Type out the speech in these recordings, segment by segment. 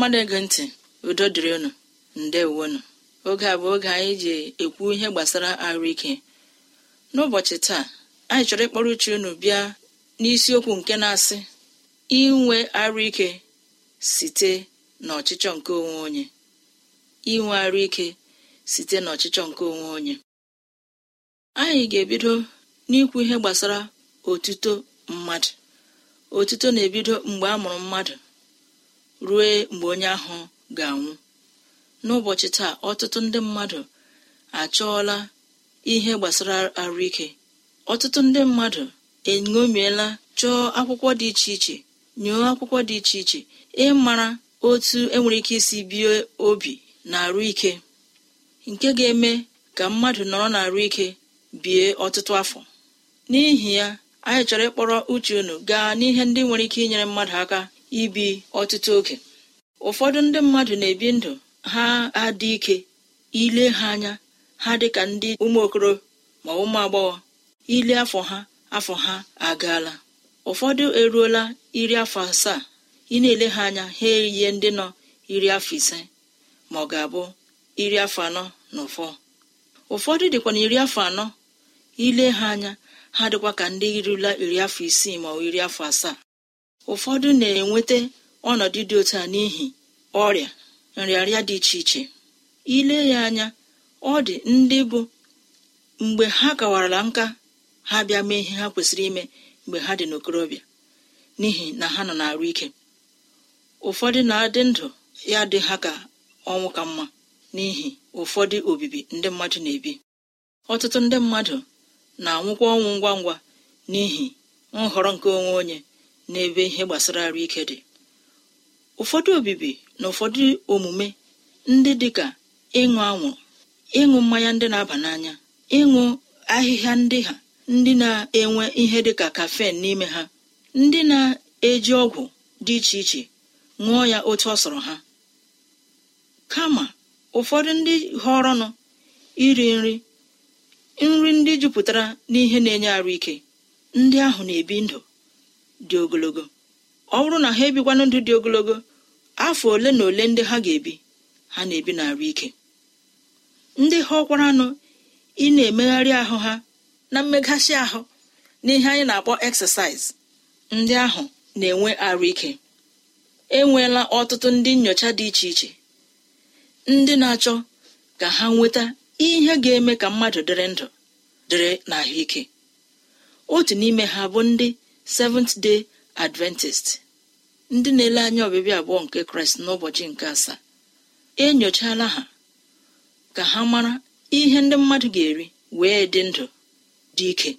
Igbo mmadụ ege ntị udo dịrị unu. Ndewonu. Oge a bụ oge anyị ji ekwu ihe gbasara ahụike n'ụbọchị taa anyị chọrọ ịkpọrọ uche unu bịa n'isiokwu nke na-asị inwe arụike site n'ọchịchọ nke onwe onye. Inwe arụike site n'ọchịchọ nke onwe onye. Anyị ga-ebido n'ikwu ihe gbasara otuto mmadụ. Otuto na-ebido mgbe a mụrụ mmadụ. Ruo mgbe onye ahụ ga-anwụ. N'ụbọchị taa ọtụtụ ndị mmadụ achọọla ihe gbasara arụike ọtụtụ ndị mmadụ eṅomiela chọọ akwụkwọ dị iche iche nyoo akwụkwọ dị iche iche ịmara otu enwere ike isi bie obi na arụ ike nke ga-eme ka mmadụ nọrọ na arụ ike bie ọtụtụ afọ. N'ihi ya anyị chọrọ ịkpọrọ uche unu gaa n'ihe ndị nwere ike inyere mmadụ aka ibi ọtụtụ oge. Ụfọdụ ndị mmadụ na-ebi ndụ ha adị ike ile ha anya ha dị ka ndị ụmụ ma ụmụ agbọghọ. Ile afọ ha afọ ha agaala. Ụfọdụ eruola iri afọ asaa ị na-ele ha anya ha eyie ndị nọ iri afọ ise ma ọ ga-abụ iri afọ anọ na ụfọ ụfọdụ dịkwa na iri afọ anọ ile ha anya ha dịkwa ka ndị irula iri afọ isii ma ọ iri afọ asaa. Ụfọdụ na-enweta ọnọdụ dị otu a n'ihi ọrịa nrịarịa dị iche iche. Ile ya anya ọ dị ndị bụ mgbe ha kawarala nka ha bịa mee ihe ha kwesịrị ime mgbe ha dị n'okorobịa n'ihi na ha nọ n'arụ ike. Ụfọdụ na-adị ndụ ya dị ha ka ọnwụ ka mma n'ihi ụfọdụ obibi ndị mmadụ na-ebi. Ọtụtụ ndị mmadụ na-anwụkwa ọnwụ ngwa ngwa n'ihi nhọrọ nke onwe onye n'ebe ihe gbasara arụ ike dị. Ụfọdụ obibi na ụfọdụ omume ndị dịka ịṅụ anwụrụ ịṅụ mmanya ndị na-aba n'anya ịṅụ ahịhịa ndị ha ndị na-enwe ihe dịka kafen n'ime ha ndị na-eji ọgwụ dị iche iche ṅụọ ya otu ọ sọrọ ha. Kama ụfọdụ ndị họrọnụ iri nri nri ndị jupụtara n'ihe na-enye arụ ike ndị ahụ na-ebi ndụ. Dị ogologo. Ọ bụrụ na ha ebikwanụ ndụ dị ogologo afọ ole na ole ndị ha ga-ebi ha na-ebi n'arụ ike. Ndị họkwaranụ ị na-emegharị ahụ ha na mmegasị ahụ n'ihe anyị na-akpọ exercise ndị ahụ na-enwe arụ ike. Enweela ọtụtụ ndị nyocha dị iche iche. Ndị na-achọ ka ha nweta ihe ga-eme ka mmadụ dịrị ndụ dịrị n'ahụike otu n'ime ha bụ ndị Seventh Day Adventist ndị na-ele anya ọbịbịa abụọ nke Kraịst n'ụbọchị nke asaa. Enyochala ha ka ha mara ihe ndị mmadụ ga-eri wee dị ndụ dị ike.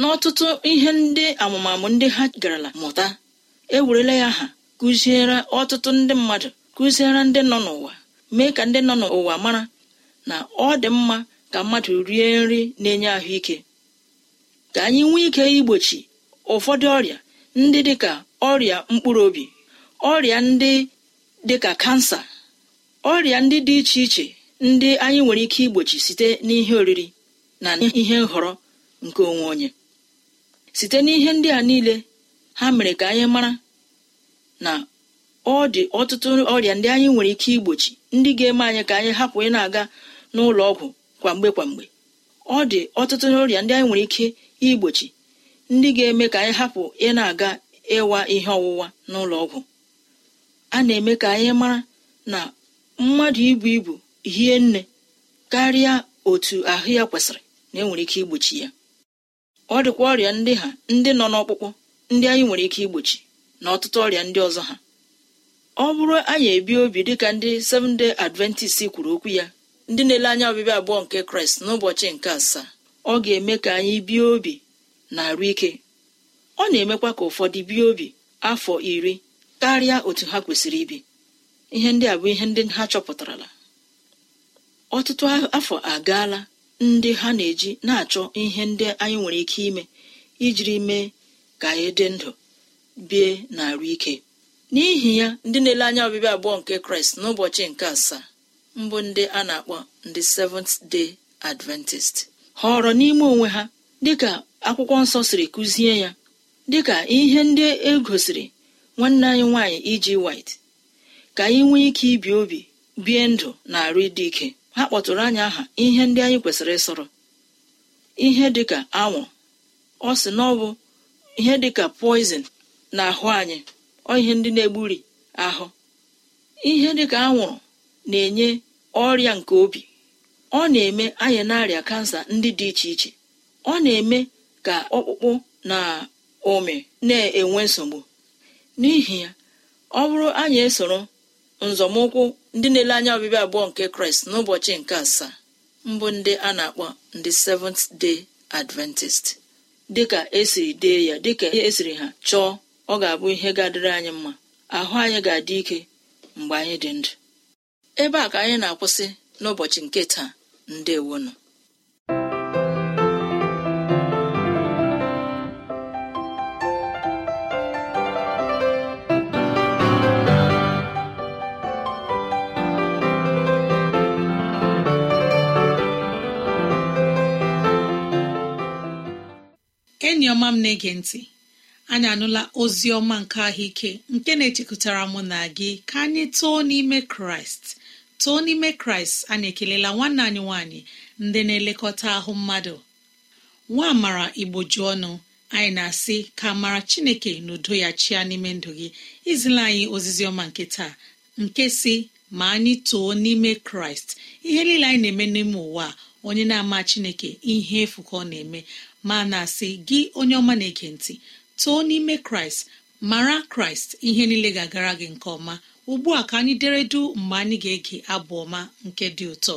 N'ọtụtụ ihe ndị amụmamụ ndị ha garala mụta ewerela ya ha kụziere ọtụtụ ndị mmadụ kụziere ndị nọ n'ụwa mee ka ndị nọ n'ụwa mara na ọ dị mma ka mmadụ rie nri na-enye ahụike. Ka anyị nwee ike igbochi ụfọdụ ọrịa ndị dịka ọrịa mkpụrụ obi ọrịa ndị dịka kansa ọrịa ndị dị iche iche ndị anyị nwere ike igbochi site n'ihe oriri na ihe nhọrọ nke onwe onye. Site n'ihe ndị a niile ha mere ka anyị mara na ọ dị ọtụtụ ọrịa ndị anyị nwere ike igbochi ndị ga-eme anyị ka anyị hapụ ị na-aga n'ụlọ ọgwụ kwa mgbe kwa mgbe. Ọ dị ọtụtụ ọrịa ndị anyị nwere ike igbochi ndị ga-eme ka anyị hapụ ị na-aga ịwa ihe ọwụwa n'ụlọ ọgwụ. A na-eme ka anyị mara na mmadụ ibu ibu hie nne karịa otu ahụ ya kwesịrị na enwere ike igbochi ya. Ọ dịkwa ọrịa ndị ha ndị nọ n'ọkpụkpụ ndị anyị nwere ike igbochi na ọtụtụ ọrịa ndị ọzọ ha. Ọ bụrụ anyị ebi obi dịka ndị Seventh Adventist kwuru okwu ya ndị na-ele anya ọbịbịa abụọ nke kraịst n'ụbọchị nke asaa. Ọ ga-eme ka anyị bie obi na arụ ike. Ọ na-emekwa ka ụfọdụ bie obi afọ iri karịa otu ha kwesịrị ibi. Ihe ndị a bụ ihe ndị ha chọpụtarala. Ọtụtụ afọ agaala ndị ha na-eji na-achọ ihe ndị anyị nwere ike ime ijiri mee ka anyị dị ndụ bie na arụ ike. N'ihi ya ndị na-ele anya ọbịbịa abụọ nke kraịst n'ụbọchị nke asaa mbụ ndị a na-akpọ ndị Seventh Day Adventist. Họrọ n'ime onwe ha dịka akwụkwọ nsọ siri kụzie ya dịka ihe ndị e gosiri nwanne anyị nwaanyị iji white ka anyị nwee ike ibi obi bie ndụ na arụ ịdị ike. Ha kpọtụrụ anyị aha ihe ndị anyị kwesịrị ịsọrọ. Ihe dịka anwụ ọ sị na ọ bụ ihe dịka poizin na ahụ anyị ọ ihe ndị na-egburi ahụ. Ihe dịka anwụrụ na-enye ọrịa nke obi. Ọ na-eme anyị na-arịa kansa ndị dị iche iche. Ọ na-eme ka ọkpụkpụ na ụmị na-enwe nsogbu. N'ihi ya ọ bụrụ anyị esoro nzọmụkwụ ndị na-ele anya ọbịbịa abụọ nke kraịst n'ụbọchị nke asaa mbụ ndị a na-akpọ ndị Seventh Day Adventist dịka esiri dee ya dịka esiri ha chọọ ọ ga-abụ ihe ga-adịrị anyị mma. Ahụ anyị ga-adị ike mgbe anyị dị ndụ. Ebe a ka anyị na-akwụsị n'ụbọchị nke taa. Ndewonu. Enyi ọma m na-ege ntị anyị anụla ozi ọma nke ahụike nke na-echekwutara mụ na gị ka anyị too n'ime kraịst. Too n'ime kraịst anyị ekelela nwanne anyị nwanyị ndị na-elekọta ahụ mmadụ. Nwa amara igbo ju ọnụ anyị na-asị ka mara chineke na udo ya chia n'ime ndụ gị. Izila anyị ozizi ọma nke taa nke si ma anyị too n'ime kraịst ihe niile anyị na-eme n'ime ụwa onye na-ama chineke ihe efu ka ọ na-eme ma na-asị gị onye ọma na-ege ntị too n'ime kraịst mara kraịst ihe niile ga-agara gị nke ọma. Ugbu a ka anyị deredu mgbe anyị ga-ege abụ ọma nke dị ụtọ.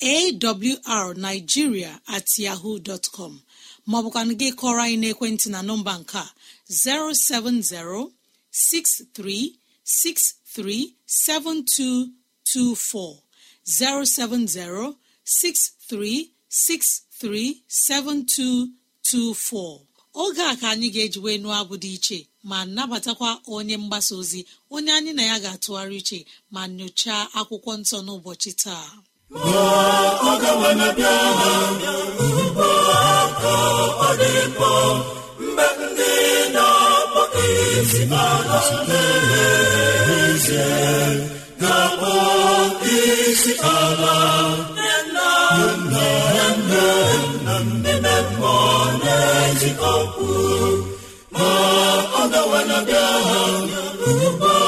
Awrnigeria at yahoo dọtcọm maọbụkwana gị kọrọ anyị n'ekwentị na nọmba nke a 070 63637224 070 63637224 oge a ka anyị ga-ejiwe nụọ abụ dị iche ma nabatakwa onye mgbasa ozi onye anyị na ya ga-atụgharị iche ma nyochaa akwụkwọ nsọ n'ụbọchị taa. Ọ gawanabịa ugbu ka ọ dịkwa mgbe ndị na-akpọ isi ala n'ezie ga-akpọ isi ala ndị mmụọ n'ezi okwu ma ọ gawanabịa ugbu ka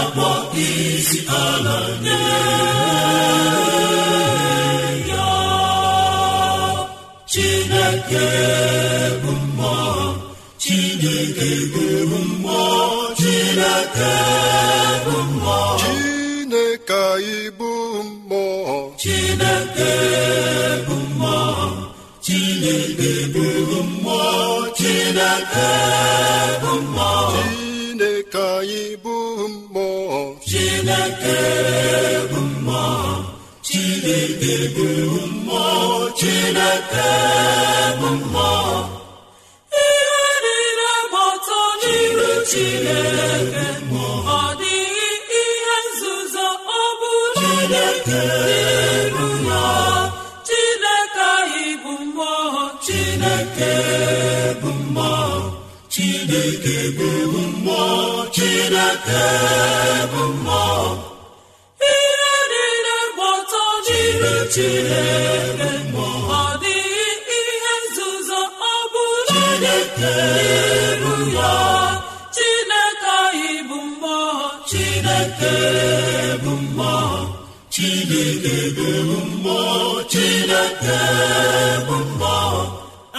na-akpọ isi ala nye Chineke bụ mmụọ Chineke bụ mmụọ Chineke bụ mmụọ Chineke anyị bụ mmụọ Chineke bụ mmụọ Chineke bụ mmụọ Chineke bụ mmụọ Chineke anyị bụ ihe niile gba ọtọ n'iru Chineke ọ dịghị ihe nzuzo ọ bụla Chineke anyị bụ Chineke bụ Chineke bụ mmụọ Chineke bụ mmụọ. Chineke ọ dịghị ihe nzuzo ọ bụla n'iru ya Chineke anyị bụ mmụọ. Chineke bụ mmụọ. Chineke bụ mmụọ. Chineke bụ mmụọ.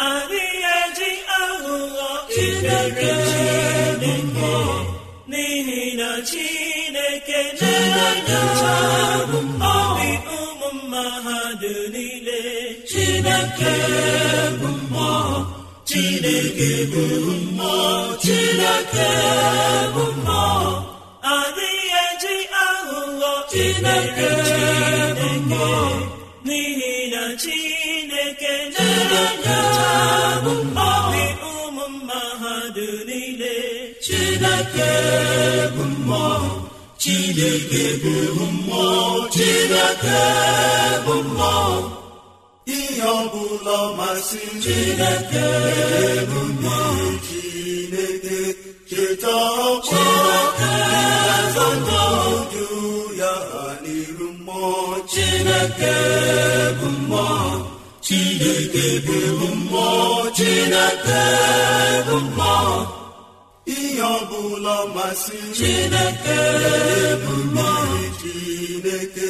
Adịghị eji aghụghọ. Chineke bụ mmụọ. N'ihi na Chineke Chineke bụ mmụọ Chineke bụ mmụọ adịghị eji aghụghọ Chineke bụ mmụọ n'ihi na Chineke na-enyocha obi ụmụ mmadụ niile Chineke bụ mmụọ Chineke bụ mmụọ Chineke bụ mmụọ ihe ọbụla masị Chineke bụ mmụọ Chineke ya n'iru mmụọ Chineke bụ mmụọ Chineke bụ mmụọ Chineke bụ mmụọ ihe ihe ọbụla masị chineke ebumnobi chineke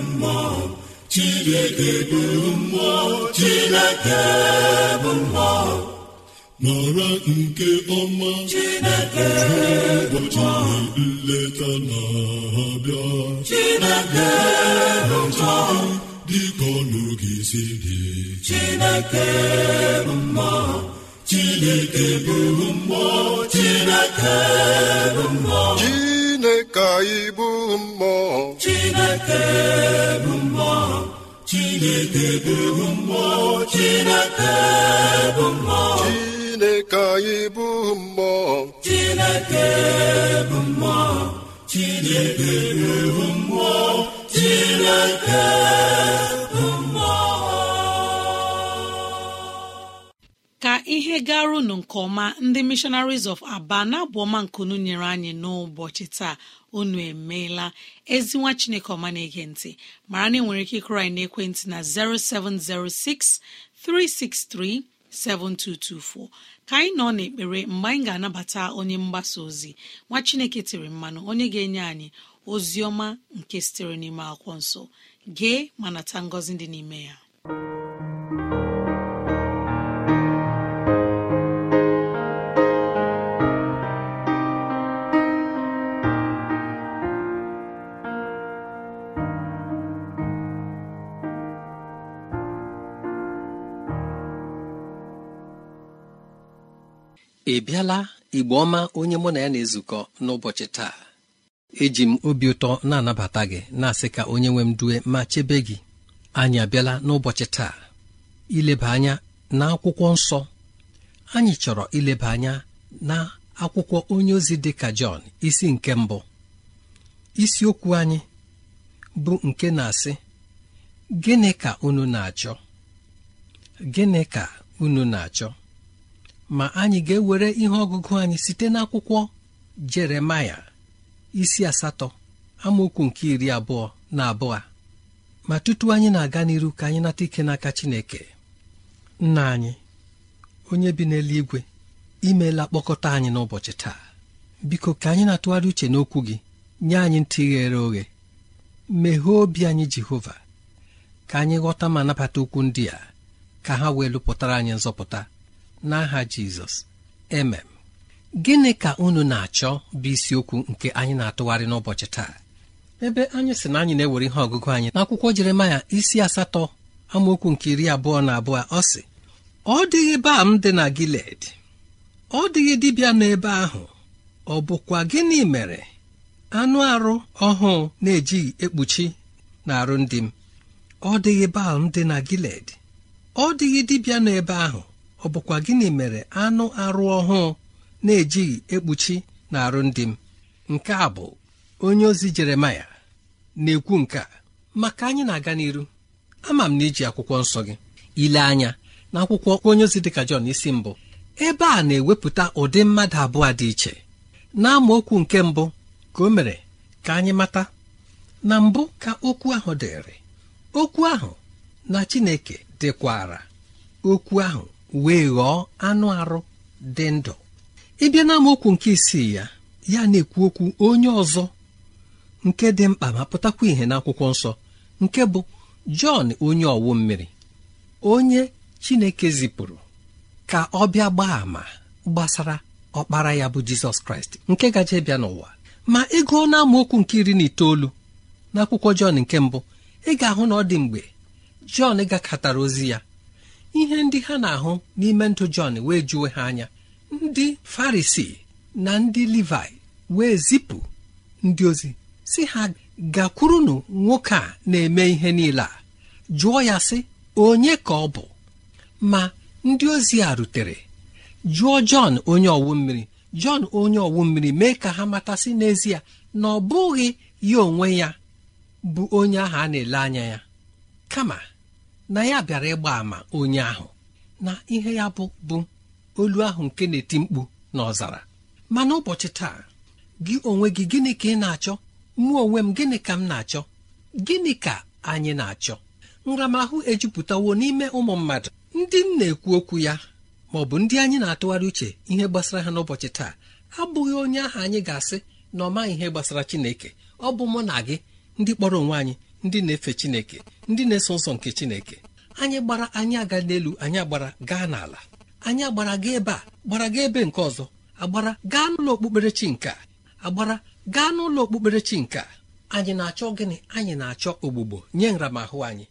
chineke bụ mmụọ chineke bụ mmụọ. Mara nke ọma chineke ụbọchị nleta na-abịa. Chineke bụ mmụọ. Dịka ọnụgị si dị. Chineke bụ mmụọ. Chineke bụ mmụọ. Chineke bụ mmụọ. Chineke anyị bụ mmụọ chineke bụ mmụọ chineke bụ mmụọ chineke bụ mmụọ Chineke anyị bụ mmụọ chineke bụ mmụọ chineke bụ mmụọ chineke ihe gara unu nke ọma ndị missionaries of aba na-abụ ọma nkunu nyere anyị n'ụbọchị taa. Unu emeela. Ezinwa chineke ọma na-ege ntị. Mara na ị nwere ike ịkụrụ anyị n'ekwentị na 0706 363 7224 ka anyị nọ n'ekpere mgbe anyị ga-anabata onye mgbasa ozi. Nwa chineke tiri mmanụ onye ga-enye anyị ozi ọma nke sitere n'ime akwụkwọ nsọ. Gee ma nata ngọzi dị n'ime ya. Ị bịala igbo ọma onye mụ na ya na-ezukọ n'ụbọchị taa. Eji m obi ụtọ na-anabata gị na-asị ka onye nwe m due ma chebe gị. Anyị abịala n'ụbọchị taa. Ileba anya na akwụkwọ nsọ. Anyị chọrọ ileba anya na akwụkwọ onye ozi dị ka Jọn isi nke mbụ. Isiokwu anyị bụ nke na-asị gịnị ka unu na-achọ? Gịnị ka unu na-achọ? Ma anyị ga-ewere ihe ọgụgụ anyị site n'akwụkwọ Jeremaya isi asatọ amaokwu nke iri abụọ na abụọ ma tutu anyị na-aga n'iru ka anyị nata ike n'aka Chineke. Nna anyị onye bi n'eluigwe imeela kpọkọta anyị n'ụbọchị taa. Biko ka anyị na-atụgharị uche n'okwu gị nye anyị ntị ghere oghe. Meghee obi anyị Jehova. Ka anyị ghọta ma nabata okwu ndị a ka ha wee lụpụtara anyị nzọpụta. N'aha Jizọs. Emem gịnị ka unu na-achọ bụ isiokwu nke anyị na-atụgharị n'ụbọchị taa? Ebe anyị sị na anyị na-ewere ihe ọgụgụ anyị n'akwụkwọ Jeremaya isi asatọ amaokwu nke iri abụọ na abụọ ọ sị ọ dịghị bam dị na Giled ọ dịghị dibịa n'ebe ahụ. Ọ bụkwa gịnị mere anụ arụ ọhụụ na-ejighị ekpuchi na arụ ndị m? Ọ dịghị balm dị na Giled ọ dịghị dibịa n'ebe ahụ. Ọ bụkwa gịnị mere anụ arụ ọhụụ na-ejighị ekpuchi na arụ ndị m? Nke a bụ onye ozi Jeremaya na-ekwu nke a. Maka anyị na-aga n'iru ama m na iji akwụkwọ nsọ gị ile anya na akwụkwọ onye ozi dịka Jọn isi mbụ. Ebe a na-ewepụta ụdị mmadụ abụọ dị iche. N'amaokwu nke mbụ ka o mere ka anyị mata na mbụ ka okwu ahụ dịrị. Okwu ahụ na Chineke dịkwara okwu ahụ. Wee ghọọ anụ arụ dị ndụ. Ịbịa n'amaokwu nke isii ya ya na-ekwu okwu onye ọzọ nke dị mkpa ma pụtakwa ìhè n'akwụkwọ nsọ nke bụ Jọn onye ọwụ mmiri onye Chineke zipụrụ ka ọ bịa gbaa àmà gbasara ọkpara ya bụ Jizọs Kraịst nke gaje bịa n'ụwa. Ma ịgụọ n'amaokwu nke iri na itoolu n'akwụkwọ Jọn nke mbụ ị ga-ahụ na ọ dị mgbe Jọn gakọtara ozi ya. Ihe ndị ha na-ahụ n'ime ndụ Jọn wee juwe ha anya. Ndị Farisi na ndị Livai wee zipụ ndị ozi si ha gakwurunu nwoke a na-eme ihe niile a. Jụọ ya sị onye ka ọ bụ? Ma ndị ozi a rutere jụọ Jọn onye ọwụ mmiri. Jọn onye ọwụ mmiri mee ka ha matasị n'ezie na ọ bụghị ya onwe ya bụ onye ahụ a na-ele anya ya. Kama na ya bịara ịgba àmà onye ahụ na ihe ya bụ bụ olu ahụ nke na-eti mkpu n'ọzara. Ma n'ụbọchị taa gị onwe gị gịnị ka ị na-achọ? Mụ onwe m gịnị ka m na-achọ? Gịnị ka anyị na-achọ? Nramahụ ejupụtawo n'ime ụmụ mmadụ. Ndị m na-ekwu okwu ya ma ọ bụ ndị anyị na-atụgharị uche ihe gbasara ha n'ụbọchị taa abụghị onye ahụ anyị ga-asị na ọ ihe gbasara Chineke. Ọ bụ mụ na gị ndị kpọrọ onwe anyị ndị na-efe Chineke ndị na-eso ụzọ nke Chineke. Anyị gbara anyị aga n'elu anyị agbara gaa n'ala. Anyị agbara gaa ebe a gbara gaa ebe nke ọzọ. Agbara gaa n'ụlọ okpukperechi nke agbara gaa n'ụlọ okpukperechi nke anyị na-achọ gịnị? Anyị na-achọ ogbugbo nye nramahụ anyị.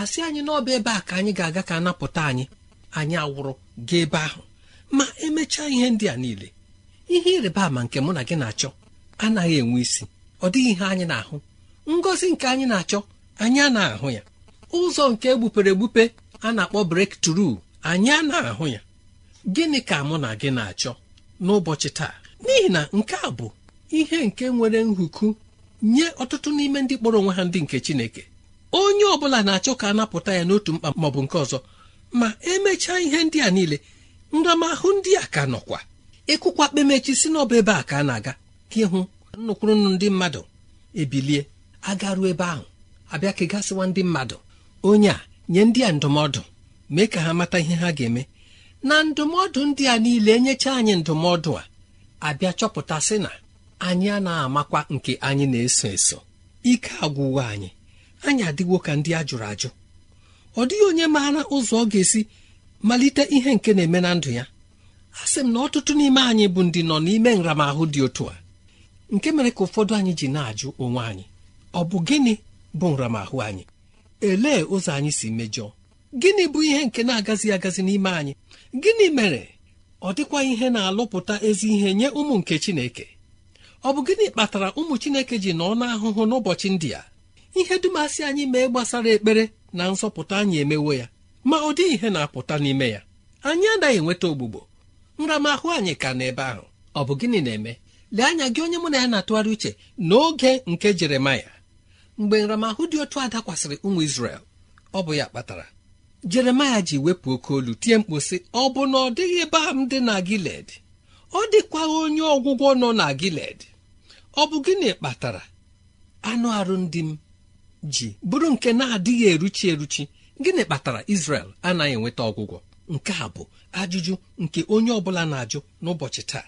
Asị anyị n'ọba ebe a ka anyị ga-aga ka napụta anyị. Anyị awụrụ gaa ebe ahụ. Ma emechaa ihe ndị a niile. Ihe ịrịba ama nke mụ na gị na-achọ anaghị enwe isi. Ọ dịghị ihe anyị na-ahụ. Ngọzi nke anyị na-achọ anyị a na-ahụ ya. Ụzọ nke egbupere egbupe a na-akpọ brek tru anyị a na-ahụ ya. Gịnị ka mụ na gị na-achọ n'ụbọchị taa? N'ihi na nke a bụ ihe nke nwere nhuku nye ọtụtụ n'ime ndị kpọrọ onwe ha ndị nke Chineke. Onye ọ bụla na-achọ ka a napụta ya n'otu mkpa maọbụ nke ọzọ. Ma emechaa ihe ndị a niile nramahụ ndị a ka nọkwa. Ịkụkwa kpemechi si n'ọba ebe a ka a na-aga. Ka ịhụ nnukwurunu ndị mmadụ ebilie. Agaruo ebe ahụ abịa kegasịwa ndị mmadụ. Onye a nye ndị a ndụmọdụ mee ka ha mata ihe ha ga-eme. Na ndụmọdụ ndị a niile enyecha anyị ndụmọdụ a. Abịa chọpụta sị na anyị anaghị amakwa nke anyị na-eso eso. Ike agwụwa anyị. Anyị adịwo ka ndị a jụrụ ajụ. Ọ dịghị onye maara ụzọ ọ ga-esi malite ihe nke na-eme na ndụ ya. A sị m na ọtụtụ n'ime anyị bụ ndị nọ n'ime nramahụ dị otu a nke mere ka ụfọdụ anyị ji na-ajụ onwe anyị ọ bụ gịnị bụ nramahụ anyị? Elee ụzọ anyị si mejọọ gịnị bụ ihe nke na-agazi agazi n'ime anyị? Gịnị mere ọ dịkwa ihe na-alụpụta ezi ihe nye ụmụ nke Chineke? Ọ bụ gịnị kpatara ụmụ Chineke ji nọ n'ahụhụ n'ụbọchị ndị a? Ihe dumasị anyị mee gbasara ekpere na nzọpụta anyị emewo ya ma ọ dịghị ihe na-apụta n'ime ya. Anyị anaghị enweta ogbugbo. Nramahụ anyị ka n'ebe ahụ. Ọ bụ gịnị na-eme? Lee anya gị onye mụ na ya na-atụgharị uche n'oge nke jeremaya. Mgbe nramahụ dị otu a dakwasịrị ụmụ isrel ọ bụ ya kpatara. Jeremaya ji wepụ oke olu tie mkpu sị ọ bụ na ọ dịghị ebe a m dị na giled ọ dịkwa onye ọgwụgwọ nọ na giled ọ bụ gịnị kpatara anụ arụ ndị m ji bụrụ nke na-adịghị eruchi eruchi gịnị kpatara Israel anaghị enweta ọgwụgwọ? Nke a bụ ajụjụ nke onye ọ bụla na-ajụ n'ụbọchị taa.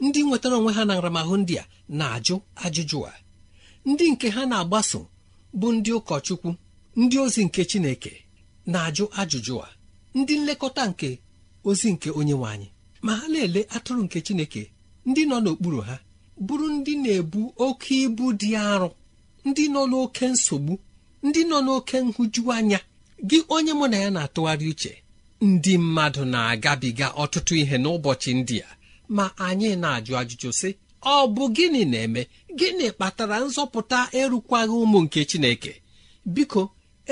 Ndị nwetara onwe ha na nramahụ ndị a na-ajụ ajụjụ a. Ndị nke ha na-agbaso bụ ndị ụkọchukwu ndị ozi nke Chineke na-ajụ ajụjụ a. Ndị nlekọta nke ozi nke onye nwe anyị. Ma ha na-ele atụrụ nke Chineke ndị nọ n'okpuru ha bụrụ ndị na-ebu oke ibu dị arọ. Ndị nọ n'oke nsogbu ndị nọ n'oke nhụju anya gị onye mụ na ya na-atụgharị uche ndị mmadụ na-agabiga ọtụtụ ihe n'ụbọchị ndị a. Ma anyị na-ajụ ajụjụ sị ọ bụ gịnị na-eme? Gịnị kpatara nzọpụta erukwaghị ụmụ nke Chineke? Biko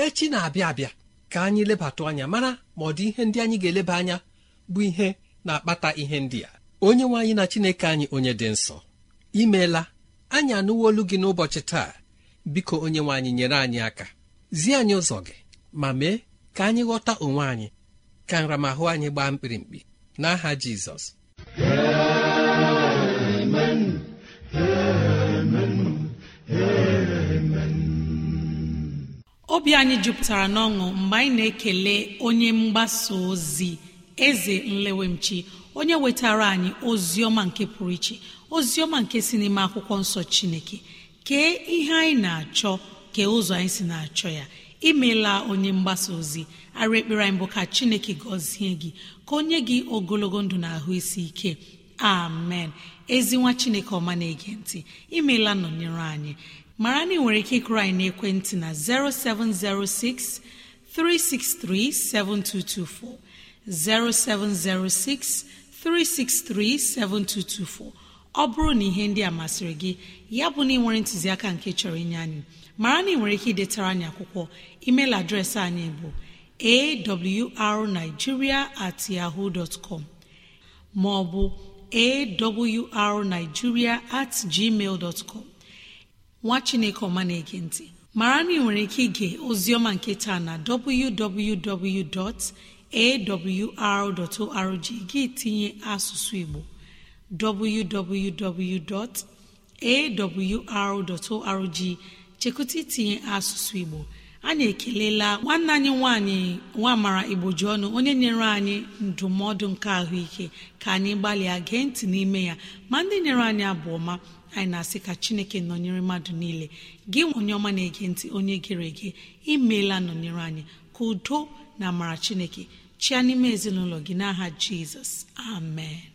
echi na-abịa abịa ka anyị lebatụ anya mara ma ọ dị ihe ndị anyị ga-eleba anya bụ ihe na-akpata ihe ndị a. Onye nwe anyị na Chineke anyị onye dị nsọ imeela anyị anụwo olu gị n'ụbọchị taa. Biko onye nwe anyị nyere anyị aka. Zie anyị ụzọ gị ma mee ka anyị ghọta onwe anyị ka nramahụ anyị gbaa mkpirimkpi n'aha Jizọs. Obi anyị jupụtara n'ọṅụ mgbe anyị na-ekele onye mgbasa ozi eze nlewemchi onye wetara anyị ozi ọma nke pụrụ iche ozi ọma nke si n'ime akwụkwọ nsọ chineke. Kee ihe anyị na-achọ kee ụzọ anyị si na-achọ ya. Imeela onye mgbasa ozi arụ ekpere anyị bụ ka chineke gọzie gị ka onye gị ogologo ndụ na ahụ isi ike. Amen. Ezi nwa chineke ọma na-ege ntị imeela nọnyere anyị. Mara na ị nwere ike ịkụrụ anyị n'ekwentị na 0706 363 7224 0706 363 7224 ọ bụrụ na ihe ndị a masịrị gị ya bụ na ị nwere ntụziaka nke chọrọ inye anyị mara na ị nwere ike idetara anyị akwụkwọ. Email adreesị anyị bụ awrnigeria at yahoo dot com ma ọ at gmail dot nwa chineke ọma na-ege mara na ị nwere ike ige oziọma nke taa na www.awr.org gị tinye asụsụ igbo. www.awr.org chekụta itinye asụsụ igbo. Anyị ekelela nwanne anyị nwanyị igboju ọnụ onye nyere anyị ndụmọdụ nke ahụike. Ka anyị gbalịa gee ntị n'ime ya. Ma ndị nyere anyị abụọ ma anyị na-asị ka chineke nọnyere mmadụ niile. Gị onye ọma na-ege ntị onye gere ege imeela nọnyere anyị. Ka udo na amara chineke chia n'ime ezinụlọ gị n'aha jizọs. Amen.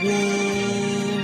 gboo